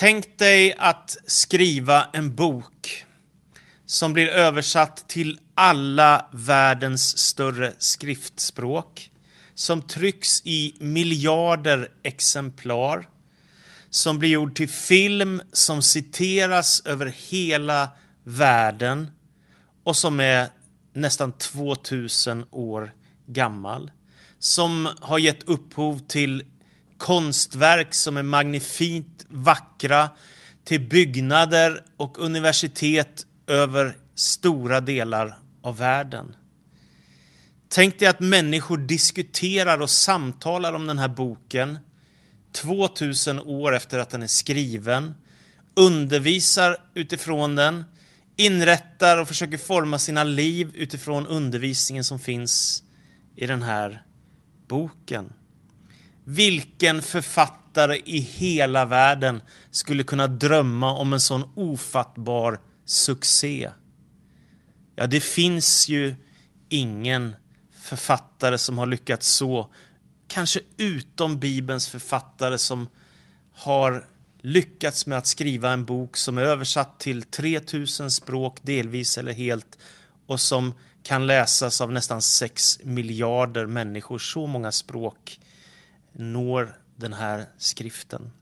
Tänk dig att skriva en bok som blir översatt till alla världens större skriftspråk, som trycks i miljarder exemplar, som blir gjord till film, som citeras över hela världen och som är nästan 2000 år gammal. Som har gett upphov till konstverk som är magnifikt vackra, till byggnader och universitet över stora delar av världen. Tänk dig att människor diskuterar och samtalar om den här boken 2000 år efter att den är skriven, undervisar utifrån den, inrättar och försöker forma sina liv utifrån undervisningen som finns i den här boken. Vilken författare i hela världen skulle kunna drömma om en sån ofattbar succé? Ja, det finns ju ingen författare som har lyckats så, kanske utom Bibelns författare som har lyckats med att skriva en bok som är översatt till 3000 språk, delvis eller helt, och som kan läsas av nästan 6 miljarder människor. Så många språk når den här skriften.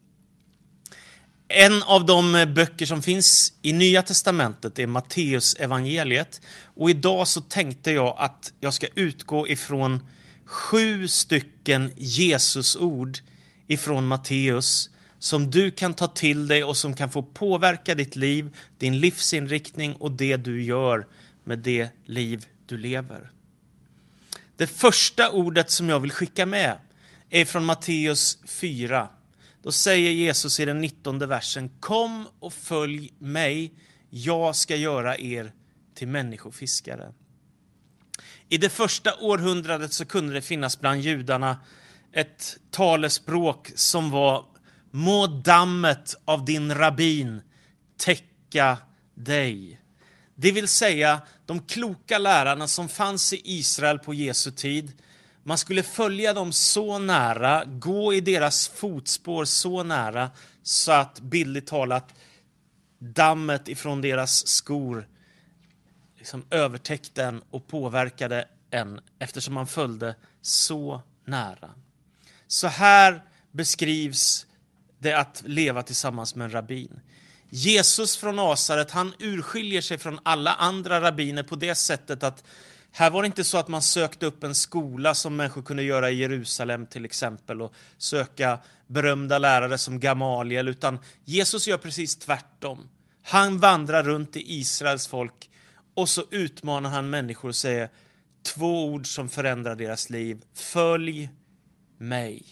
En av de böcker som finns i Nya Testamentet är Matteus evangeliet. Och idag så tänkte jag att jag ska utgå ifrån sju stycken Jesusord ifrån Matteus som du kan ta till dig och som kan få påverka ditt liv, din livsinriktning och det du gör med det liv du lever. Det första ordet som jag vill skicka med är från Matteus 4. Då säger Jesus i den 19 versen Kom och följ mig, jag ska göra er till människofiskare. I det första århundradet så kunde det finnas bland judarna ett talespråk som var Må dammet av din rabbin täcka dig. Det vill säga de kloka lärarna som fanns i Israel på Jesu tid. Man skulle följa dem så nära, gå i deras fotspår så nära så att bildligt talat dammet ifrån deras skor liksom övertäckte en och påverkade en eftersom man följde så nära. Så här beskrivs det att leva tillsammans med en rabbin. Jesus från Nasaret, han urskiljer sig från alla andra rabbiner på det sättet att här var det inte så att man sökte upp en skola som människor kunde göra i Jerusalem till exempel och söka berömda lärare som Gamaliel, utan Jesus gör precis tvärtom. Han vandrar runt i Israels folk och så utmanar han människor och säger två ord som förändrar deras liv. Följ mig.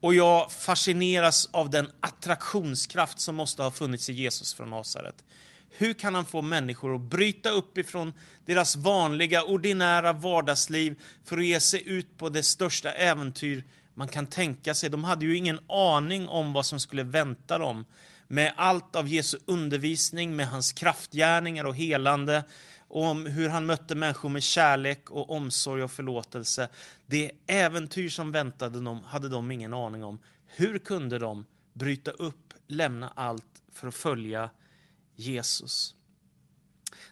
Och jag fascineras av den attraktionskraft som måste ha funnits i Jesus från Nasaret. Hur kan han få människor att bryta upp ifrån deras vanliga, ordinära vardagsliv för att ge sig ut på det största äventyr man kan tänka sig? De hade ju ingen aning om vad som skulle vänta dem. Med allt av Jesu undervisning, med hans kraftgärningar och helande, om hur han mötte människor med kärlek och omsorg och förlåtelse. Det äventyr som väntade dem hade de ingen aning om. Hur kunde de bryta upp, lämna allt för att följa Jesus?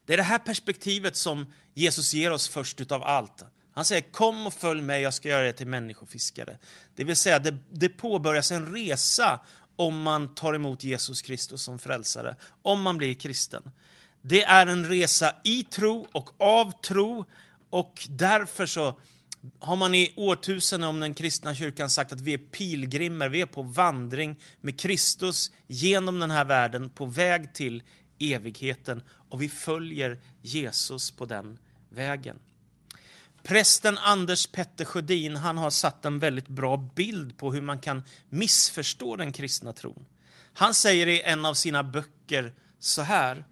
Det är det här perspektivet som Jesus ger oss först utav allt. Han säger kom och följ mig, jag ska göra er till människofiskare. Det vill säga, det, det påbörjas en resa om man tar emot Jesus Kristus som frälsare, om man blir kristen. Det är en resa i tro och av tro och därför så har man i årtusenden om den kristna kyrkan sagt att vi är pilgrimer, vi är på vandring med Kristus genom den här världen på väg till evigheten och vi följer Jesus på den vägen. Prästen Anders Petter Sjödin han har satt en väldigt bra bild på hur man kan missförstå den kristna tron. Han säger i en av sina böcker så här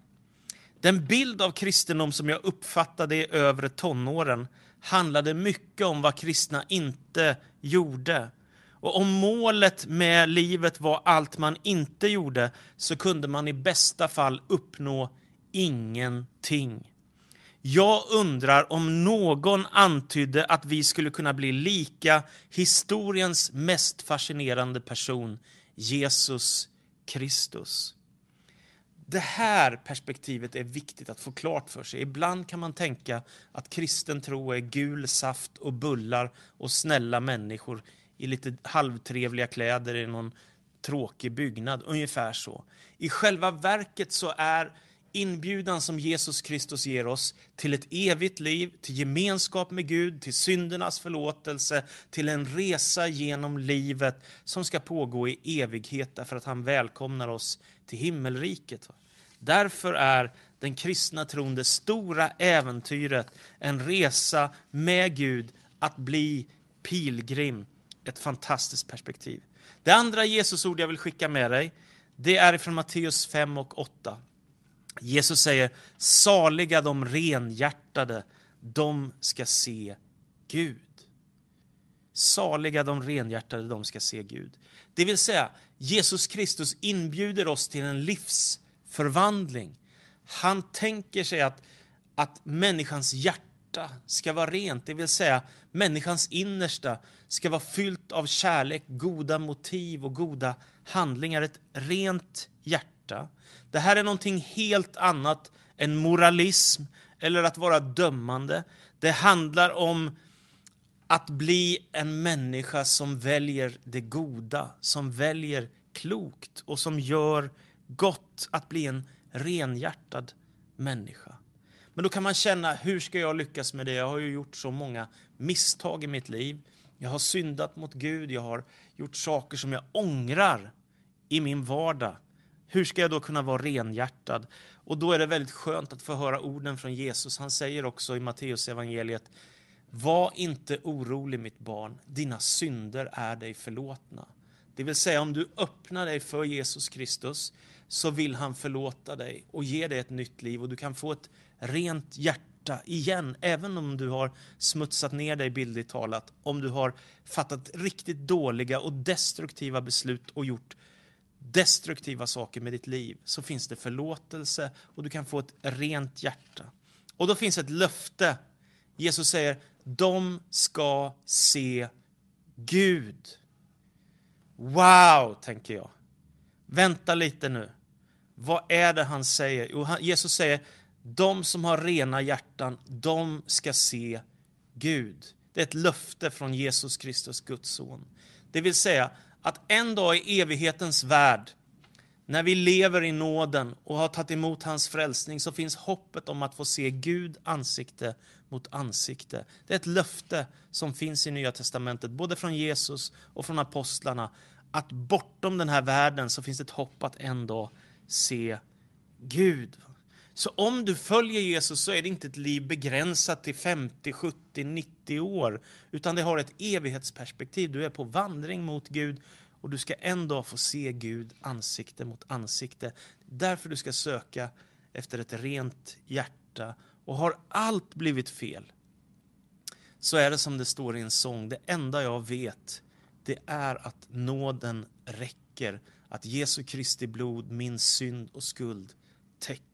den bild av kristendom som jag uppfattade i övre tonåren handlade mycket om vad kristna inte gjorde. Och om målet med livet var allt man inte gjorde så kunde man i bästa fall uppnå ingenting. Jag undrar om någon antydde att vi skulle kunna bli lika historiens mest fascinerande person, Jesus Kristus. Det här perspektivet är viktigt att få klart för sig. Ibland kan man tänka att kristen tro är gul saft och bullar och snälla människor i lite halvtrevliga kläder i någon tråkig byggnad. Ungefär så. I själva verket så är inbjudan som Jesus Kristus ger oss till ett evigt liv, till gemenskap med Gud, till syndernas förlåtelse, till en resa genom livet som ska pågå i evighet därför att han välkomnar oss till himmelriket. Därför är den kristna tron det stora äventyret, en resa med Gud, att bli pilgrim. Ett fantastiskt perspektiv. Det andra Jesusord jag vill skicka med dig, det är från Matteus 5 och 8. Jesus säger, saliga de renhjärtade, de ska se Gud. Saliga de renhjärtade, de ska se Gud. Det vill säga, Jesus Kristus inbjuder oss till en livsförvandling. Han tänker sig att, att människans hjärta ska vara rent, det vill säga människans innersta ska vara fyllt av kärlek, goda motiv och goda handlingar. Ett rent hjärta. Det här är någonting helt annat än moralism eller att vara dömande. Det handlar om att bli en människa som väljer det goda, som väljer klokt och som gör gott. Att bli en renhjärtad människa. Men då kan man känna, hur ska jag lyckas med det? Jag har ju gjort så många misstag i mitt liv. Jag har syndat mot Gud, jag har gjort saker som jag ångrar i min vardag. Hur ska jag då kunna vara renhjärtad? Och då är det väldigt skönt att få höra orden från Jesus. Han säger också i Matteus evangeliet Var inte orolig mitt barn, dina synder är dig förlåtna. Det vill säga om du öppnar dig för Jesus Kristus så vill han förlåta dig och ge dig ett nytt liv och du kan få ett rent hjärta igen, även om du har smutsat ner dig bildligt talat, om du har fattat riktigt dåliga och destruktiva beslut och gjort destruktiva saker med ditt liv så finns det förlåtelse och du kan få ett rent hjärta. Och då finns ett löfte. Jesus säger, de ska se Gud. Wow, tänker jag. Vänta lite nu. Vad är det han säger? Jo, Jesus säger, de som har rena hjärtan, de ska se Gud. Det är ett löfte från Jesus Kristus, Guds son. Det vill säga, att en dag i evighetens värld, när vi lever i nåden och har tagit emot hans frälsning, så finns hoppet om att få se Gud ansikte mot ansikte. Det är ett löfte som finns i Nya Testamentet, både från Jesus och från apostlarna, att bortom den här världen så finns det ett hopp att en dag se Gud. Så om du följer Jesus så är det inte ett liv begränsat till 50, 70, 90 år, utan det har ett evighetsperspektiv. Du är på vandring mot Gud och du ska en dag få se Gud ansikte mot ansikte. Därför du ska söka efter ett rent hjärta. Och har allt blivit fel så är det som det står i en sång, det enda jag vet det är att nåden räcker, att Jesu Kristi blod min synd och skuld täcker.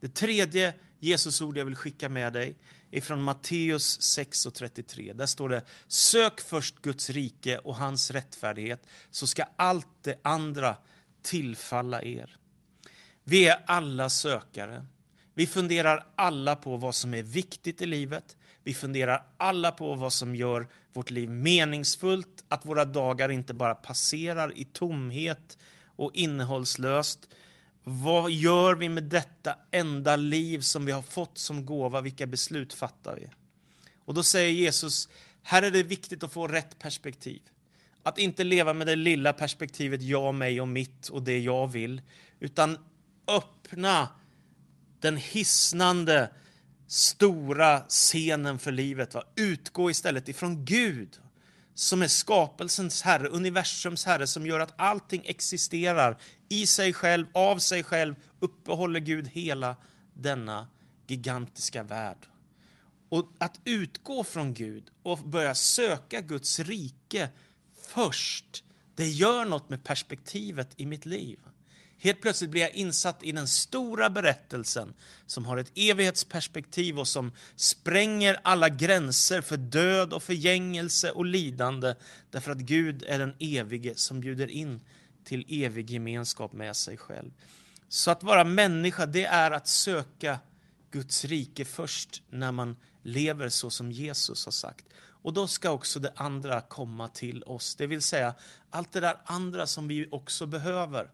Det tredje Jesusord jag vill skicka med dig är från Matteus 6 och 33. Där står det Sök först Guds rike och hans rättfärdighet så ska allt det andra tillfalla er. Vi är alla sökare. Vi funderar alla på vad som är viktigt i livet. Vi funderar alla på vad som gör vårt liv meningsfullt, att våra dagar inte bara passerar i tomhet och innehållslöst, vad gör vi med detta enda liv som vi har fått som gåva? Vilka beslut fattar vi? Och då säger Jesus, här är det viktigt att få rätt perspektiv. Att inte leva med det lilla perspektivet jag, mig och mitt och det jag vill, utan öppna den hisnande stora scenen för livet. Va? Utgå istället ifrån Gud som är skapelsens herre, universums herre, som gör att allting existerar i sig själv, av sig själv, uppehåller Gud hela denna gigantiska värld. Och att utgå från Gud och börja söka Guds rike först, det gör något med perspektivet i mitt liv. Helt plötsligt blir jag insatt i den stora berättelsen som har ett evighetsperspektiv och som spränger alla gränser för död och förgängelse och lidande därför att Gud är den evige som bjuder in till evig gemenskap med sig själv. Så att vara människa, det är att söka Guds rike först när man lever så som Jesus har sagt. Och då ska också det andra komma till oss, det vill säga allt det där andra som vi också behöver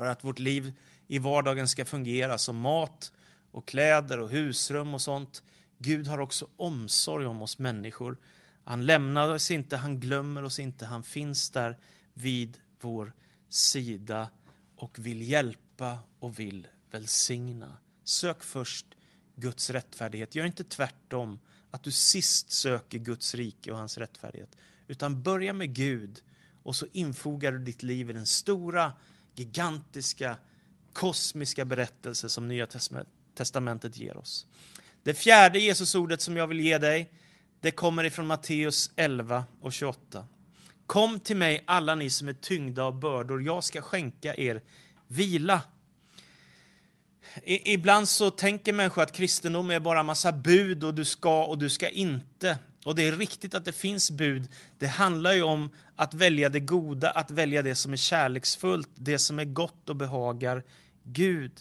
för att vårt liv i vardagen ska fungera som mat och kläder och husrum och sånt. Gud har också omsorg om oss människor. Han lämnar oss inte, han glömmer oss inte, han finns där vid vår sida och vill hjälpa och vill välsigna. Sök först Guds rättfärdighet. Gör inte tvärtom, att du sist söker Guds rike och hans rättfärdighet. Utan börja med Gud och så infogar du ditt liv i den stora, gigantiska, kosmiska berättelse som Nya Testamentet ger oss. Det fjärde Jesusordet som jag vill ge dig, det kommer ifrån Matteus 11 och 28. Kom till mig alla ni som är tyngda av bördor, jag ska skänka er vila. I, ibland så tänker människor att kristendom är bara massa bud och du ska och du ska inte. Och det är riktigt att det finns bud. Det handlar ju om att välja det goda, att välja det som är kärleksfullt, det som är gott och behagar Gud.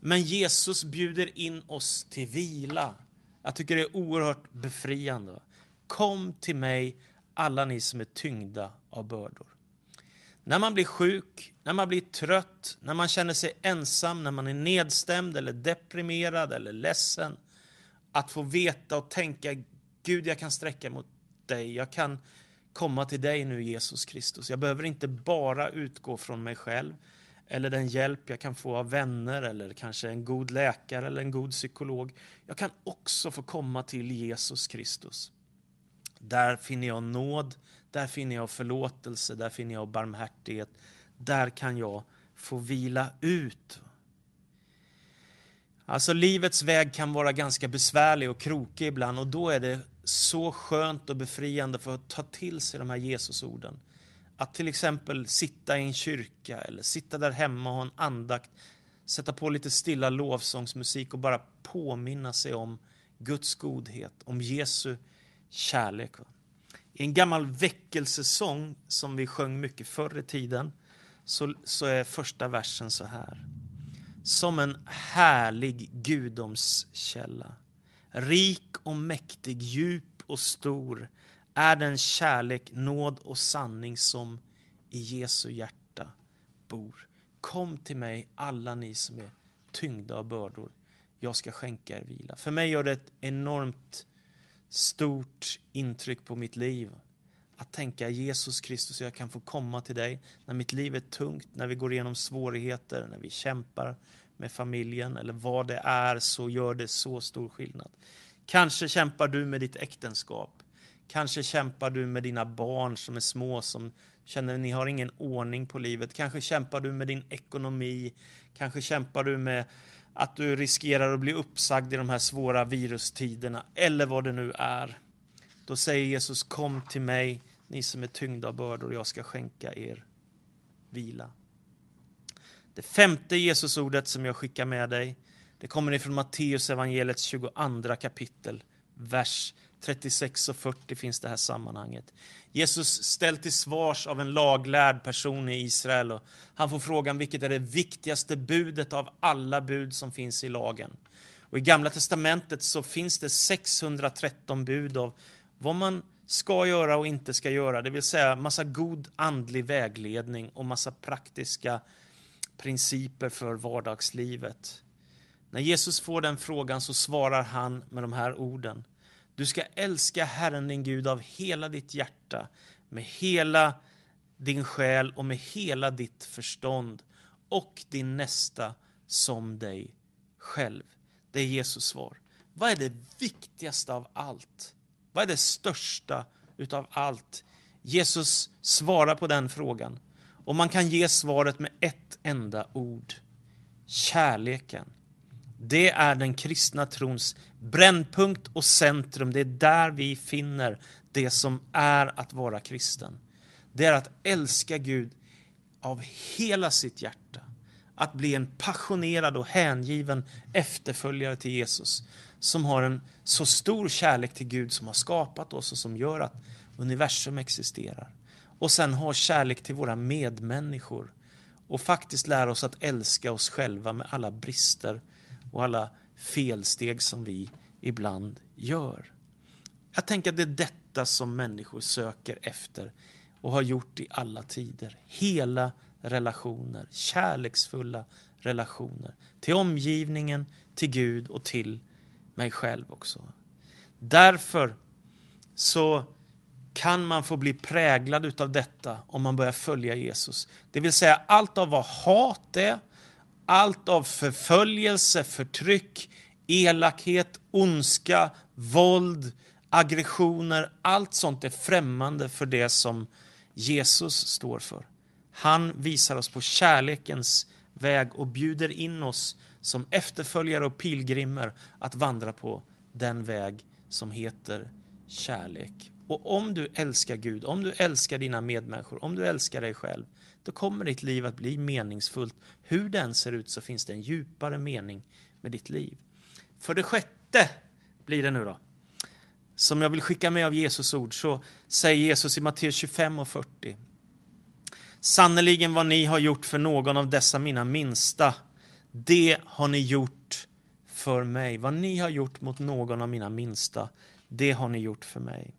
Men Jesus bjuder in oss till vila. Jag tycker det är oerhört befriande. Kom till mig, alla ni som är tyngda av bördor. När man blir sjuk, när man blir trött, när man känner sig ensam, när man är nedstämd eller deprimerad eller ledsen. Att få veta och tänka, Gud jag kan sträcka mot dig, jag kan komma till dig nu Jesus Kristus. Jag behöver inte bara utgå från mig själv eller den hjälp jag kan få av vänner eller kanske en god läkare eller en god psykolog. Jag kan också få komma till Jesus Kristus. Där finner jag nåd, där finner jag förlåtelse, där finner jag barmhärtighet. Där kan jag få vila ut. Alltså livets väg kan vara ganska besvärlig och krokig ibland och då är det så skönt och befriande för att ta till sig de här Jesusorden. Att till exempel sitta i en kyrka eller sitta där hemma och ha en andakt, sätta på lite stilla lovsångsmusik och bara påminna sig om Guds godhet, om Jesu kärlek. I en gammal väckelsesång som vi sjöng mycket förr i tiden så, så är första versen så här. Som en härlig gudomskälla, rik och mäktig, djup och stor är den kärlek, nåd och sanning som i Jesu hjärta bor. Kom till mig alla ni som är tyngda av bördor. Jag ska skänka er vila. För mig gör det ett enormt stort intryck på mitt liv. Att tänka Jesus Kristus, jag kan få komma till dig när mitt liv är tungt, när vi går igenom svårigheter, när vi kämpar med familjen eller vad det är så gör det så stor skillnad. Kanske kämpar du med ditt äktenskap. Kanske kämpar du med dina barn som är små som känner att ni har ingen ordning på livet. Kanske kämpar du med din ekonomi. Kanske kämpar du med att du riskerar att bli uppsagd i de här svåra virustiderna eller vad det nu är. Då säger Jesus kom till mig, ni som är tyngda av bördor, jag ska skänka er vila. Det femte Jesusordet som jag skickar med dig, det kommer ifrån Matteus evangeliets 22 kapitel, vers 36 och 40 finns det här sammanhanget. Jesus ställs till svars av en laglärd person i Israel och han får frågan vilket är det viktigaste budet av alla bud som finns i lagen. Och I Gamla Testamentet så finns det 613 bud av vad man ska göra och inte ska göra, det vill säga massa god andlig vägledning och massa praktiska principer för vardagslivet. När Jesus får den frågan så svarar han med de här orden. Du ska älska Herren din Gud av hela ditt hjärta, med hela din själ och med hela ditt förstånd och din nästa som dig själv. Det är Jesus svar. Vad är det viktigaste av allt? Vad är det största utav allt? Jesus svarar på den frågan. Och man kan ge svaret med ett enda ord. Kärleken. Det är den kristna trons brännpunkt och centrum. Det är där vi finner det som är att vara kristen. Det är att älska Gud av hela sitt hjärta. Att bli en passionerad och hängiven efterföljare till Jesus som har en så stor kärlek till Gud som har skapat oss och som gör att universum existerar och sen ha kärlek till våra medmänniskor och faktiskt lära oss att älska oss själva med alla brister och alla felsteg som vi ibland gör. Jag tänker att det är detta som människor söker efter och har gjort i alla tider. Hela relationer, kärleksfulla relationer till omgivningen, till Gud och till mig själv också. Därför så kan man få bli präglad utav detta om man börjar följa Jesus. Det vill säga allt av vad hat är, allt av förföljelse, förtryck, elakhet, ondska, våld, aggressioner, allt sånt är främmande för det som Jesus står för. Han visar oss på kärlekens väg och bjuder in oss som efterföljare och pilgrimer att vandra på den väg som heter kärlek. Och om du älskar Gud, om du älskar dina medmänniskor, om du älskar dig själv, då kommer ditt liv att bli meningsfullt. Hur den ser ut så finns det en djupare mening med ditt liv. För det sjätte blir det nu då. Som jag vill skicka med av Jesus ord så säger Jesus i Matteus 25 och 40. Sannerligen vad ni har gjort för någon av dessa mina minsta, det har ni gjort för mig. Vad ni har gjort mot någon av mina minsta, det har ni gjort för mig.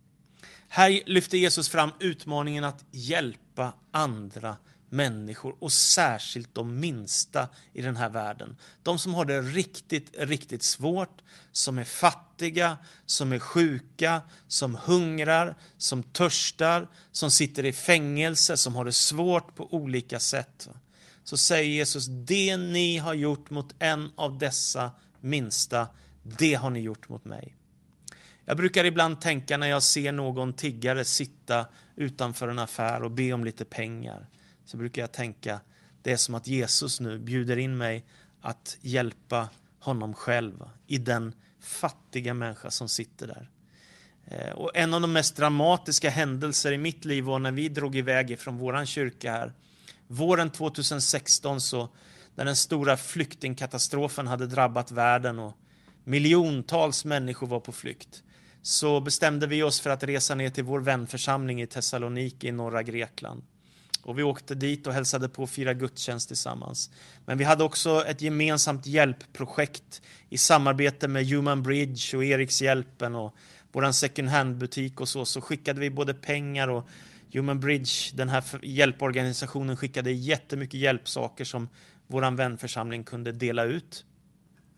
Här lyfter Jesus fram utmaningen att hjälpa andra människor och särskilt de minsta i den här världen. De som har det riktigt, riktigt svårt, som är fattiga, som är sjuka, som hungrar, som törstar, som sitter i fängelse, som har det svårt på olika sätt. Så säger Jesus, det ni har gjort mot en av dessa minsta, det har ni gjort mot mig. Jag brukar ibland tänka när jag ser någon tiggare sitta utanför en affär och be om lite pengar så brukar jag tänka det är som att Jesus nu bjuder in mig att hjälpa honom själv i den fattiga människa som sitter där. Eh, och en av de mest dramatiska händelser i mitt liv var när vi drog iväg ifrån våran kyrka här. Våren 2016 så när den stora flyktingkatastrofen hade drabbat världen och miljontals människor var på flykt så bestämde vi oss för att resa ner till vår vänförsamling i Thessaloniki i norra Grekland. Och vi åkte dit och hälsade på och firade gudstjänst tillsammans. Men vi hade också ett gemensamt hjälpprojekt i samarbete med Human Bridge och Erikshjälpen och vår second hand-butik och så. Så skickade vi både pengar och Human Bridge, den här hjälporganisationen, skickade jättemycket hjälpsaker som vår vänförsamling kunde dela ut.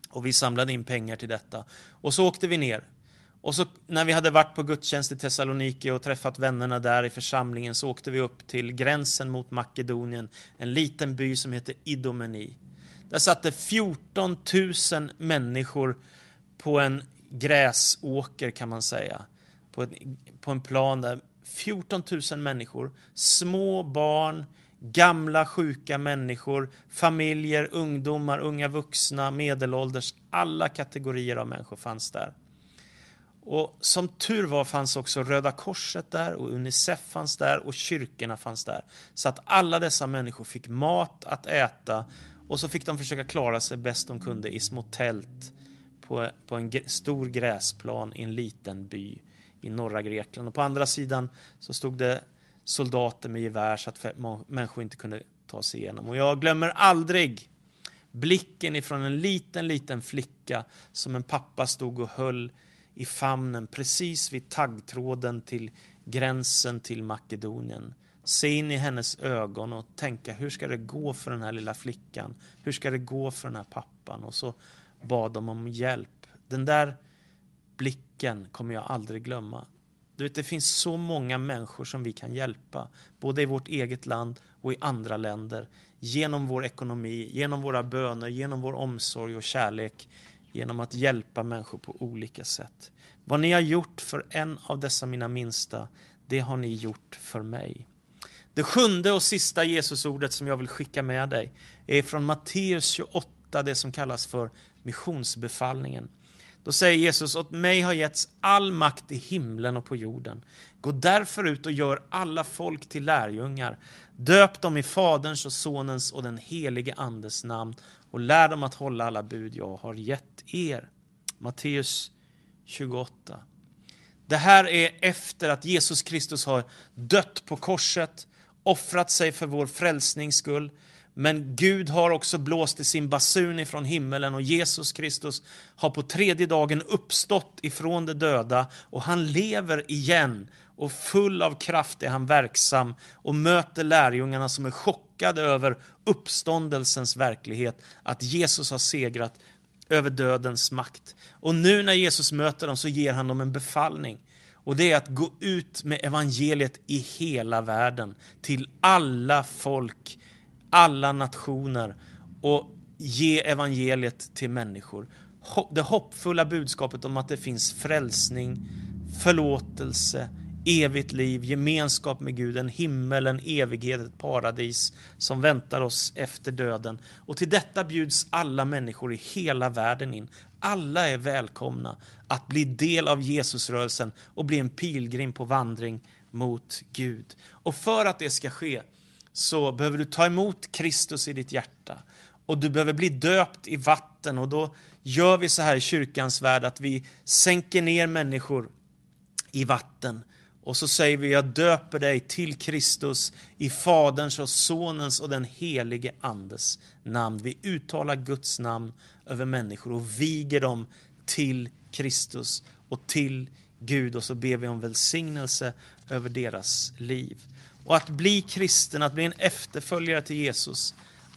Och vi samlade in pengar till detta. Och så åkte vi ner och så när vi hade varit på gudstjänst i Thessaloniki och träffat vännerna där i församlingen så åkte vi upp till gränsen mot Makedonien, en liten by som heter Idomeni. Där satt det 14 000 människor på en gräsåker kan man säga. På, ett, på en plan där 14 000 människor, små barn, gamla sjuka människor, familjer, ungdomar, unga vuxna, medelålders, alla kategorier av människor fanns där. Och som tur var fanns också Röda Korset där och Unicef fanns där och kyrkorna fanns där. Så att alla dessa människor fick mat att äta och så fick de försöka klara sig bäst de kunde i små tält på, på en stor gräsplan i en liten by i norra Grekland. Och på andra sidan så stod det soldater med gevär så att människor inte kunde ta sig igenom. Och jag glömmer aldrig blicken ifrån en liten, liten flicka som en pappa stod och höll i famnen precis vid taggtråden till gränsen till Makedonien. Se in i hennes ögon och tänka hur ska det gå för den här lilla flickan? Hur ska det gå för den här pappan? Och så bad de om hjälp. Den där blicken kommer jag aldrig glömma. Du vet, det finns så många människor som vi kan hjälpa, både i vårt eget land och i andra länder, genom vår ekonomi, genom våra böner, genom vår omsorg och kärlek, genom att hjälpa människor på olika sätt. Vad ni har gjort för en av dessa mina minsta, det har ni gjort för mig. Det sjunde och sista Jesusordet som jag vill skicka med dig är från Matteus 28, det som kallas för missionsbefallningen. Då säger Jesus, åt mig har getts all makt i himlen och på jorden. Gå därför ut och gör alla folk till lärjungar. Döp dem i Faderns och Sonens och den helige Andes namn och lär dem att hålla alla bud jag har gett er. Matteus 28. Det här är efter att Jesus Kristus har dött på korset, offrat sig för vår frälsnings skull. Men Gud har också blåst i sin basun ifrån himmelen och Jesus Kristus har på tredje dagen uppstått ifrån de döda och han lever igen och full av kraft är han verksam och möter lärjungarna som är chockade över uppståndelsens verklighet, att Jesus har segrat över dödens makt. Och nu när Jesus möter dem så ger han dem en befallning. Och det är att gå ut med evangeliet i hela världen, till alla folk, alla nationer och ge evangeliet till människor. Det hoppfulla budskapet om att det finns frälsning, förlåtelse, evigt liv, gemenskap med Gud, en himmel, en evighet, ett paradis som väntar oss efter döden. Och till detta bjuds alla människor i hela världen in. Alla är välkomna att bli del av Jesusrörelsen och bli en pilgrim på vandring mot Gud. Och för att det ska ske så behöver du ta emot Kristus i ditt hjärta och du behöver bli döpt i vatten och då gör vi så här i kyrkans värld att vi sänker ner människor i vatten och så säger vi, jag döper dig till Kristus i Faderns och Sonens och den helige Andes namn. Vi uttalar Guds namn över människor och viger dem till Kristus och till Gud och så ber vi om välsignelse över deras liv. Och att bli kristen, att bli en efterföljare till Jesus,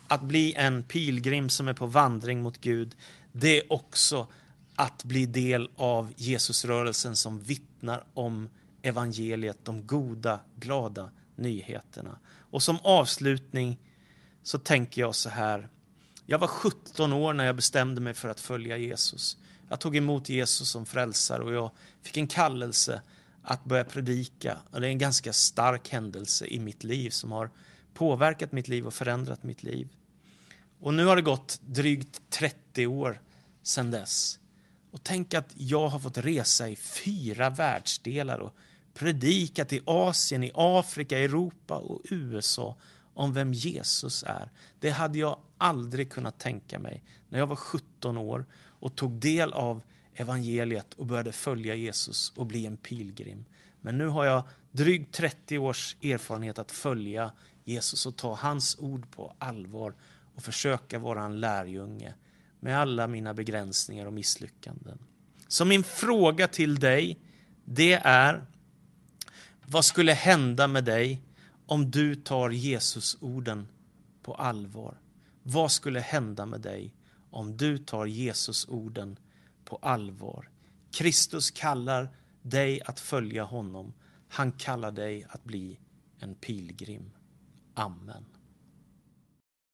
att bli en pilgrim som är på vandring mot Gud, det är också att bli del av Jesusrörelsen som vittnar om evangeliet, de goda, glada nyheterna. Och som avslutning så tänker jag så här. Jag var 17 år när jag bestämde mig för att följa Jesus. Jag tog emot Jesus som frälsare och jag fick en kallelse att börja predika. Och det är en ganska stark händelse i mitt liv som har påverkat mitt liv och förändrat mitt liv. Och nu har det gått drygt 30 år sedan dess. Och tänk att jag har fått resa i fyra världsdelar och predikat i Asien, i Afrika, Europa och USA om vem Jesus är. Det hade jag aldrig kunnat tänka mig när jag var 17 år och tog del av evangeliet och började följa Jesus och bli en pilgrim. Men nu har jag drygt 30 års erfarenhet att följa Jesus och ta hans ord på allvar och försöka vara en lärjunge med alla mina begränsningar och misslyckanden. Så min fråga till dig, det är vad skulle hända med dig om du tar Jesus-orden på allvar? Vad skulle hända med dig om du tar Jesus-orden på allvar? Kristus kallar dig att följa honom. Han kallar dig att bli en pilgrim. Amen.